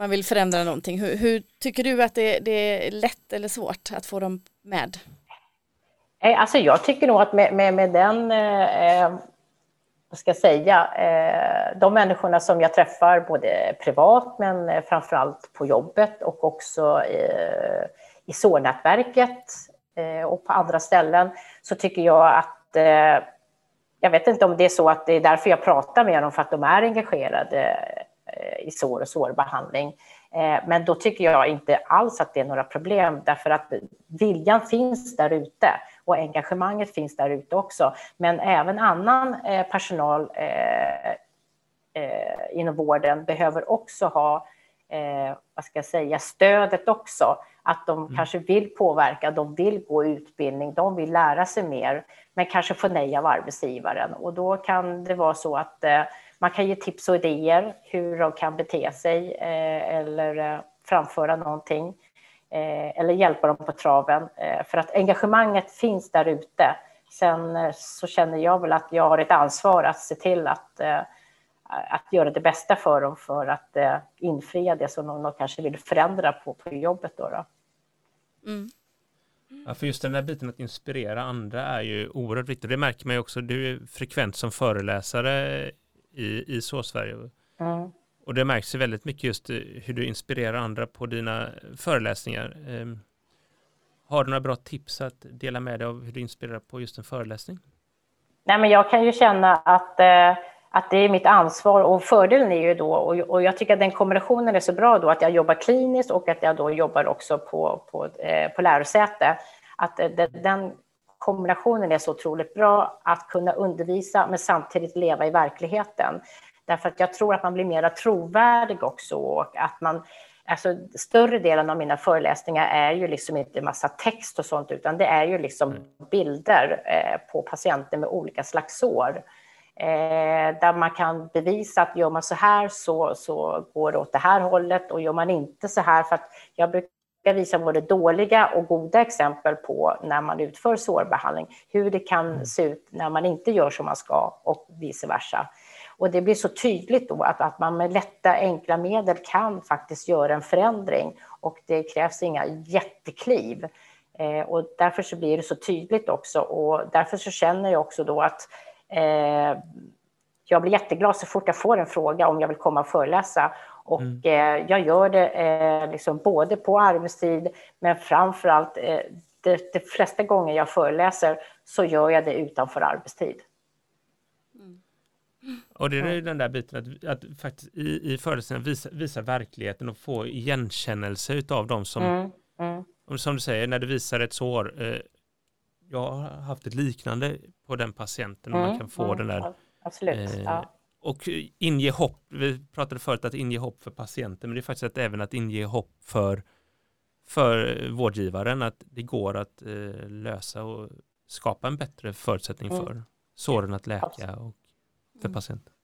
man vill förändra någonting. Hur, hur tycker du att det, det, är lätt eller svårt att få dem med? Eh, alltså jag tycker nog att med, med, med den, eh, eh, vad ska jag säga, eh, de människorna som jag träffar både privat men eh, framförallt på jobbet och också eh, i SÅR-nätverket eh, och på andra ställen så tycker jag att eh, jag vet inte om det är så att det är därför jag pratar med dem, för att de är engagerade i sår och sårbehandling. Men då tycker jag inte alls att det är några problem, därför att viljan finns där ute och engagemanget finns där ute också. Men även annan personal inom vården behöver också ha vad ska jag säga, stödet också att de mm. kanske vill påverka, de vill gå utbildning, de vill lära sig mer, men kanske få nej av arbetsgivaren. Och då kan det vara så att eh, man kan ge tips och idéer hur de kan bete sig eh, eller eh, framföra någonting eh, eller hjälpa dem på traven. Eh, för att engagemanget finns där ute. Sen så känner jag väl att jag har ett ansvar att se till att att göra det bästa för dem för att eh, infria det som de, de kanske vill förändra på, på jobbet. Då, då. Mm. Ja, för just den där biten att inspirera andra är ju oerhört viktigt. Det märker man ju också, du är frekvent som föreläsare i, i Så Sverige. Mm. Och det märks ju väldigt mycket just eh, hur du inspirerar andra på dina föreläsningar. Um, har du några bra tips att dela med dig av hur du inspirerar på just en föreläsning? Nej, men jag kan ju känna att eh, att det är mitt ansvar och fördelen är ju då, och, jag tycker att den kombinationen är så bra då, att jag jobbar kliniskt och att jag då jobbar också på, på, eh, på lärosäte, att eh, den kombinationen är så otroligt bra att kunna undervisa men samtidigt leva i verkligheten. Därför att jag tror att man blir mer trovärdig också och att man Alltså, större delen av mina föreläsningar är ju liksom inte massa text och sånt, utan det är ju liksom mm. bilder eh, på patienter med olika slags sår eh, där man kan bevisa att gör man så här så, så går det åt det här hållet och gör man inte så här, för att jag brukar visa både dåliga och goda exempel på när man utför sårbehandling, hur det kan mm. se ut när man inte gör som man ska och vice versa. Och det blir så tydligt då att, att man med lätta, enkla medel kan faktiskt göra en förändring och det krävs inga jättekliv. Eh, och därför så blir det så tydligt också och därför så känner jag också då att Eh, jag blir jätteglad så fort jag får en fråga om jag vill komma och föreläsa. Och mm. eh, jag gör det eh, liksom både på arbetstid, men framför allt eh, det, de flesta gånger jag föreläser så gör jag det utanför arbetstid. Mm. Och det är den där biten att, att faktiskt i, i föreläsningarna visa, visa verkligheten och få igenkännelse av de som, mm. Mm. som du säger, när du visar ett sår, eh, jag har haft ett liknande på den patienten och mm, man kan få mm, den där absolut, eh, ja. Och inge hopp, vi pratade förut att inge hopp för patienten men det är faktiskt att även att inge hopp för för vårdgivaren att det går att eh, lösa och skapa en bättre förutsättning mm. för såren att läka absolut. och för mm. patienten.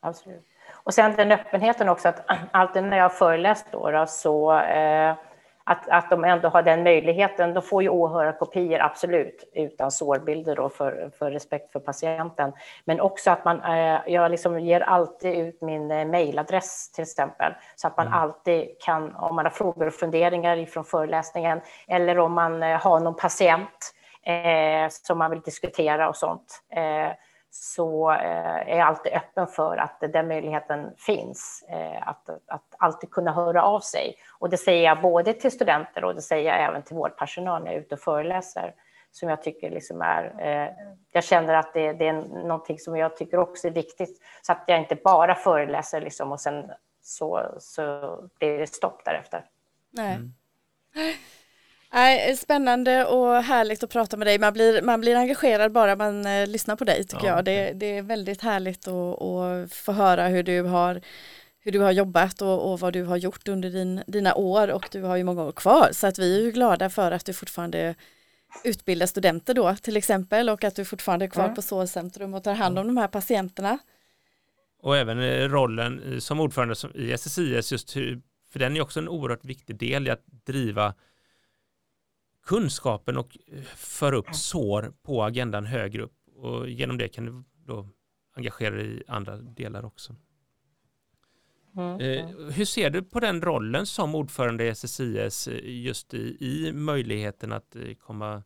Absolut. Och sen den öppenheten också att alltid när jag har föreläst då, då så eh, att, att de ändå har den möjligheten. De får ju åhörarkopior, absolut, utan sårbilder då för, för respekt för patienten. Men också att man, eh, jag liksom ger alltid ut min eh, mejladress till exempel, så att man mm. alltid kan, om man har frågor och funderingar ifrån föreläsningen, eller om man eh, har någon patient eh, som man vill diskutera och sånt, eh, så eh, är jag alltid öppen för att den möjligheten finns, eh, att, att alltid kunna höra av sig. Och det säger jag både till studenter och det säger jag även till vårdpersonal när jag är ute och föreläser, som jag tycker liksom är... Eh, jag känner att det, det är någonting som jag tycker också är viktigt, så att jag inte bara föreläser liksom och sen så, så blir det stopp därefter. Nej. Mm. Nej, spännande och härligt att prata med dig. Man blir, man blir engagerad bara man eh, lyssnar på dig tycker ja, jag. Det, det, är väldigt härligt att, att få höra hur du har, hur du har jobbat och, och vad du har gjort under din, dina år och du har ju många år kvar. Så att vi är glada för att du fortfarande utbildar studenter då till exempel och att du fortfarande är kvar mm. på sårcentrum och tar hand om de här patienterna. Och även eh, rollen eh, som ordförande i SSIS, just hur, för den är också en oerhört viktig del i att driva kunskapen och eh, föra upp sår på agendan högre upp och genom det kan du då engagera dig i andra delar också. Mm. Eh, hur ser du på den rollen som ordförande i SSIS just i, i möjligheten att komma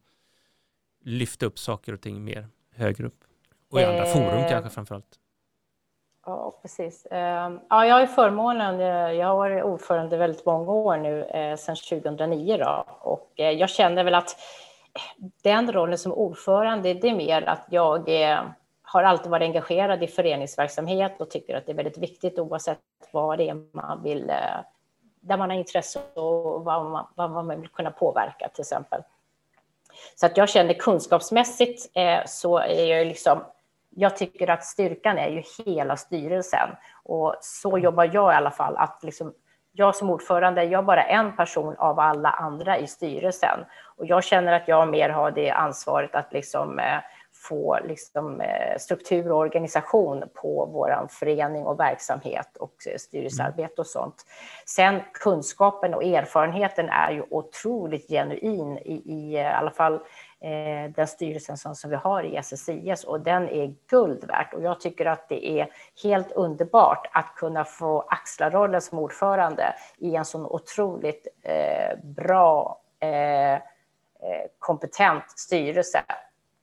lyfta upp saker och ting mer högre upp? Och i andra forum kanske framförallt? Ja, precis. Ehm, ja, jag har förmånen, eh, jag har varit ordförande väldigt många år nu, eh, sedan 2009 då, och eh, jag känner väl att den rollen som ordförande, det är mer att jag har alltid varit engagerad i föreningsverksamhet och tycker att det är väldigt viktigt oavsett vad det är man vill, där man har intresse och vad man, vad man vill kunna påverka till exempel. Så att jag känner kunskapsmässigt så är jag liksom jag tycker att styrkan är ju hela styrelsen. Och så jobbar jag i alla fall. Att liksom, jag som ordförande, jag är bara en person av alla andra i styrelsen. Och jag känner att jag mer har det ansvaret att liksom, eh, få liksom, eh, struktur och organisation på vår förening och verksamhet och eh, styrelsearbete och sånt. Sen kunskapen och erfarenheten är ju otroligt genuin i, i, i alla fall eh, den styrelsen som, som vi har i SSIS och den är guld värt. Och jag tycker att det är helt underbart att kunna få axla rollen som ordförande i en sån otroligt eh, bra, eh, eh kompetent styrelse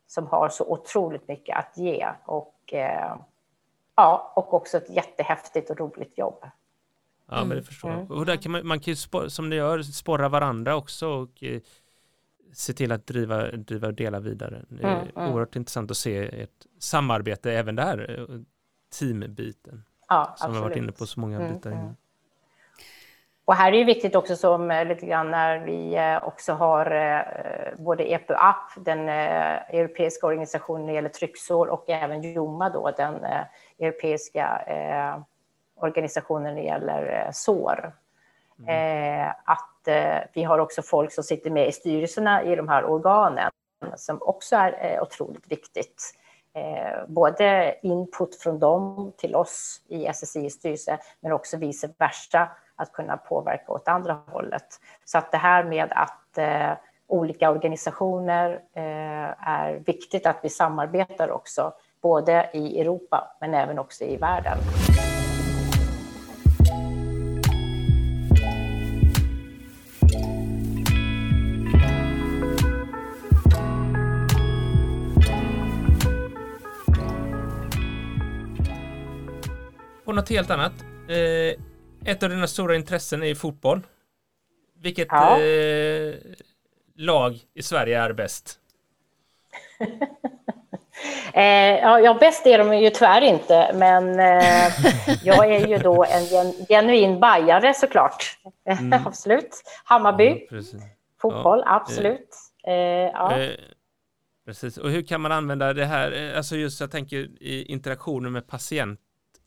som har så otroligt mycket att ge och, eh, ja, och också ett jättehäftigt och roligt jobb. Ja, men det förstår jag. Mm. Och där kan man, man kan ju, som ni gör, sporra varandra också och eh, se till att driva, driva och dela vidare. Det är mm, mm. oerhört intressant att se ett samarbete även där, eh, teambiten. Ja, som vi har varit inne på så många mm, bitar innan. Mm. Och här är det viktigt också som eh, lite grann när vi eh, också har både EPU-app, den europeiska organisationen när det gäller trycksår och även JOMA då, den europeiska organisationen när det gäller sår. Mm. Att Eh, vi har också folk som sitter med i styrelserna i de här organen som också är eh, otroligt viktigt. Eh, både input från dem till oss i SSI styrelse, men också vice versa, att kunna påverka åt andra hållet. Så att det här med att eh, olika organisationer eh, är viktigt att vi samarbetar också, både i Europa men även också i världen. På något helt annat. Eh, ett av dina stora intressen är fotboll. Vilket ja. eh, lag i Sverige är bäst? eh, ja, bäst är de ju tyvärr inte, men eh, jag är ju då en gen genuin bajare såklart. Mm. absolut. Hammarby, ja, fotboll, ja. absolut. Eh, ja. Eh, precis, och hur kan man använda det här, alltså just jag tänker i interaktionen med patient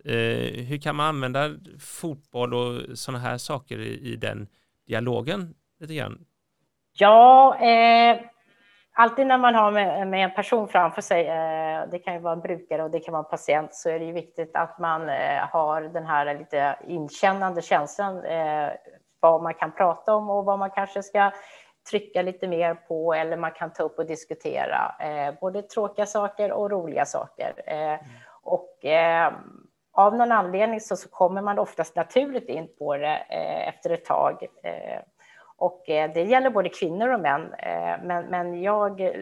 Eh, hur kan man använda fotboll och sådana här saker i, i den dialogen lite grann? Ja, eh, alltid när man har med, med, en person framför sig, eh, det kan ju vara en brukare och det kan vara en patient, så är det ju viktigt att man eh, har den här lite inkännande känslan, eh, vad man kan prata om och vad man kanske ska trycka lite mer på eller man kan ta upp och diskutera eh, både tråkiga saker och roliga saker. Mm. Och av någon anledning så, så kommer man oftast naturligt in på det eh, efter ett tag. Eh, och eh, det gäller både kvinnor och män. Eh, men, men jag eh,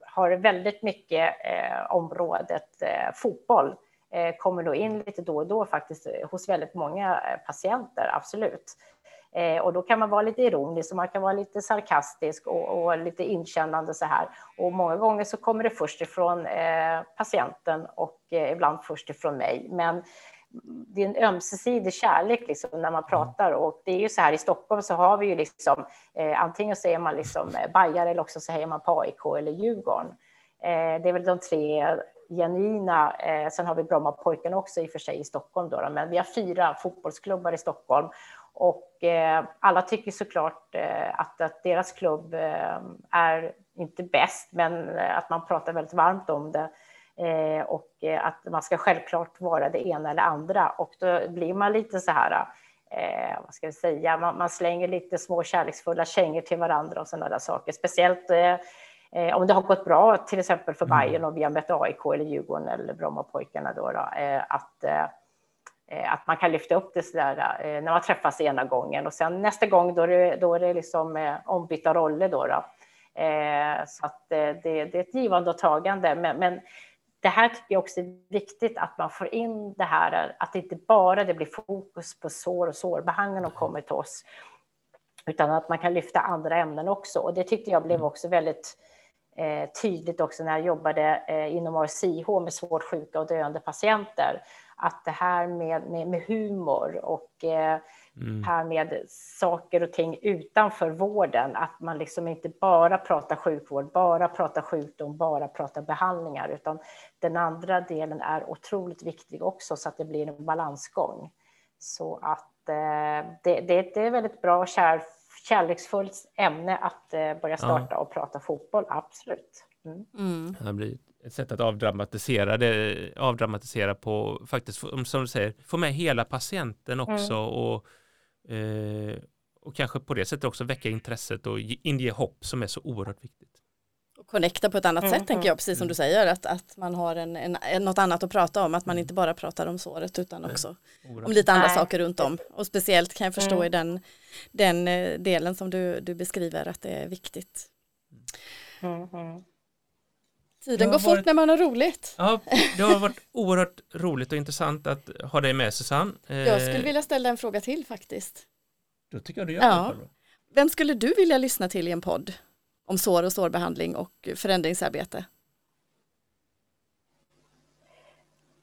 har väldigt mycket eh, området eh, fotboll. kommer då in lite då och då faktiskt hos väldigt många patienter, absolut. Eh, och då kan man vara lite ironisk och man kan vara lite sarkastisk och, och lite inkännande så här. Och många gånger så kommer det först ifrån eh, patienten och eh, ibland först ifrån mig. Men det är en ömsesidig kärlek liksom när man mm. pratar och det är ju så här i Stockholm så har vi ju liksom eh, antingen säger man liksom eh, Bajar eller också säger man på AIK eller Djurgården. Eh, det är väl de tre genuina. Eh, sen har vi Brommapojkarna också i och för sig i Stockholm då, men vi har fyra fotbollsklubbar i Stockholm och eh, alla tycker såklart eh, att, att, deras klubb eh, är inte bäst, men att man pratar väldigt varmt om det. Och att man ska självklart vara det ena eller andra. Och då blir man lite så här, vad ska vi säga, man, man, slänger lite små kärleksfulla kängor till varandra och sådana där saker. Speciellt om det har gått bra, till exempel för mm. Bayern och vi har mött AIK eller Djurgården eller Brommapojkarna då, då att att man kan lyfta upp det sådär eh, när man träffas ena gången och sen nästa gång då är det, då är det liksom eh, ombytta roller då. då. Eh, så att eh, det, det, är ett givande och tagande. Men, men, det här tycker jag också är viktigt att man får in det här att det inte bara det blir fokus på sår och sårbehandling och kommer till oss utan att man kan lyfta andra ämnen också. Och det tyckte jag blev mm. också väldigt eh, tydligt också när jag jobbade eh, inom RCH med svårt sjuka och döende patienter. Att det här med, med, med humor och eh, mm. här med saker och ting utanför vården, att man liksom inte bara pratar sjukvård, bara pratar sjukdom, bara pratar behandlingar, utan den andra delen är otroligt viktig också så att det blir en balansgång. Så att eh, det, det, det är väldigt bra kär, kärleksfullt ämne att eh, börja starta ja. och prata fotboll, absolut. Mm. Mm. Det blir ett sätt att avdramatisera det, avdramatisera på faktiskt, som du säger, få med hela patienten mm. också mm. och, eh, och kanske på det sättet också väcka intresset och inge hopp som är så oerhört viktigt. Connecta på ett annat mm. sätt tänker jag, precis som du säger, att, att man har en, en, något annat att prata om, att man inte bara pratar om såret utan också om lite andra Nej. saker runt om. Och speciellt kan jag förstå mm. i den, den eh, delen som du, du beskriver att det är viktigt. Mm. mm. Tiden går fort varit... när man har roligt. Ja, det har varit oerhört roligt och intressant att ha dig med Susanne. Jag skulle eh, vilja ställa en fråga till faktiskt. Då tycker jag du gör ja. det. Vem skulle du vilja lyssna till i en podd om sår och sårbehandling och förändringsarbete?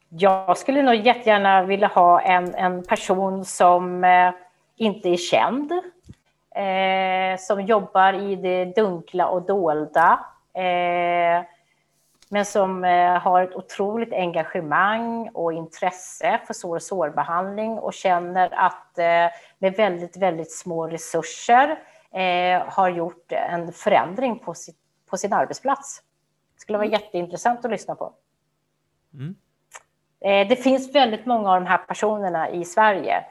Jag skulle nog jättegärna vilja ha en, en person som eh, inte är känd, eh, som jobbar i det dunkla och dolda. Eh, men som eh, har ett otroligt engagemang och intresse för sår och sårbehandling och känner att eh, med väldigt, väldigt små resurser eh, har gjort en förändring på, sitt, på sin arbetsplats. Det skulle vara mm. jätteintressant att lyssna på. Mm. Det finns väldigt många av de här personerna i Sverige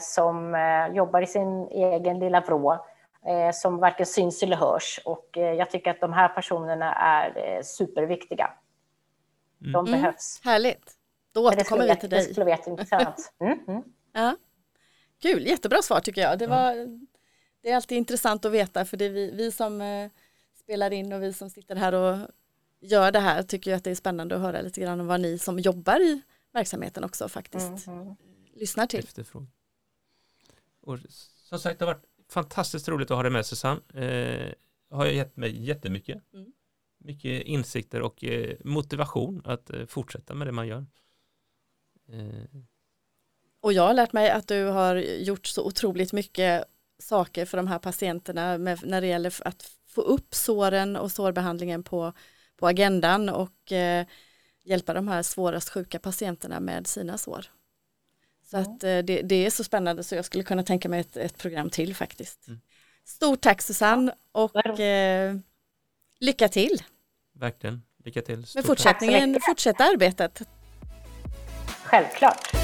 som jobbar i sin egen lilla vrå eh, som varken syns eller hörs. Och eh, jag tycker att de här personerna är eh, superviktiga. De mm. behövs. Härligt. Då återkommer vi till dig. Det skulle vara jätteintressant. Mm, mm. Ja. Kul, jättebra svar tycker jag. Det, var, det är alltid intressant att veta för det är vi, vi som eh, spelar in och vi som sitter här och gör det här tycker jag att det är spännande att höra lite grann om vad ni som jobbar i verksamheten också faktiskt mm, mm. lyssnar till. Efterfrågan. Och som sagt, det har varit fantastiskt roligt att ha dig med Susanne. Eh, har gett mig jättemycket. Mm. Mycket insikter och eh, motivation att eh, fortsätta med det man gör. Eh. Och jag har lärt mig att du har gjort så otroligt mycket saker för de här patienterna med, när det gäller att få upp såren och sårbehandlingen på, på agendan och eh, hjälpa de här svårast sjuka patienterna med sina sår. Så att eh, det, det, är så spännande så jag skulle kunna tänka mig ett, ett program till faktiskt. Mm. Stort tack Susanne och eh, lycka till. Verkligen, lycka till. Stort Med fortsättningen, fortsätta arbetet. Självklart.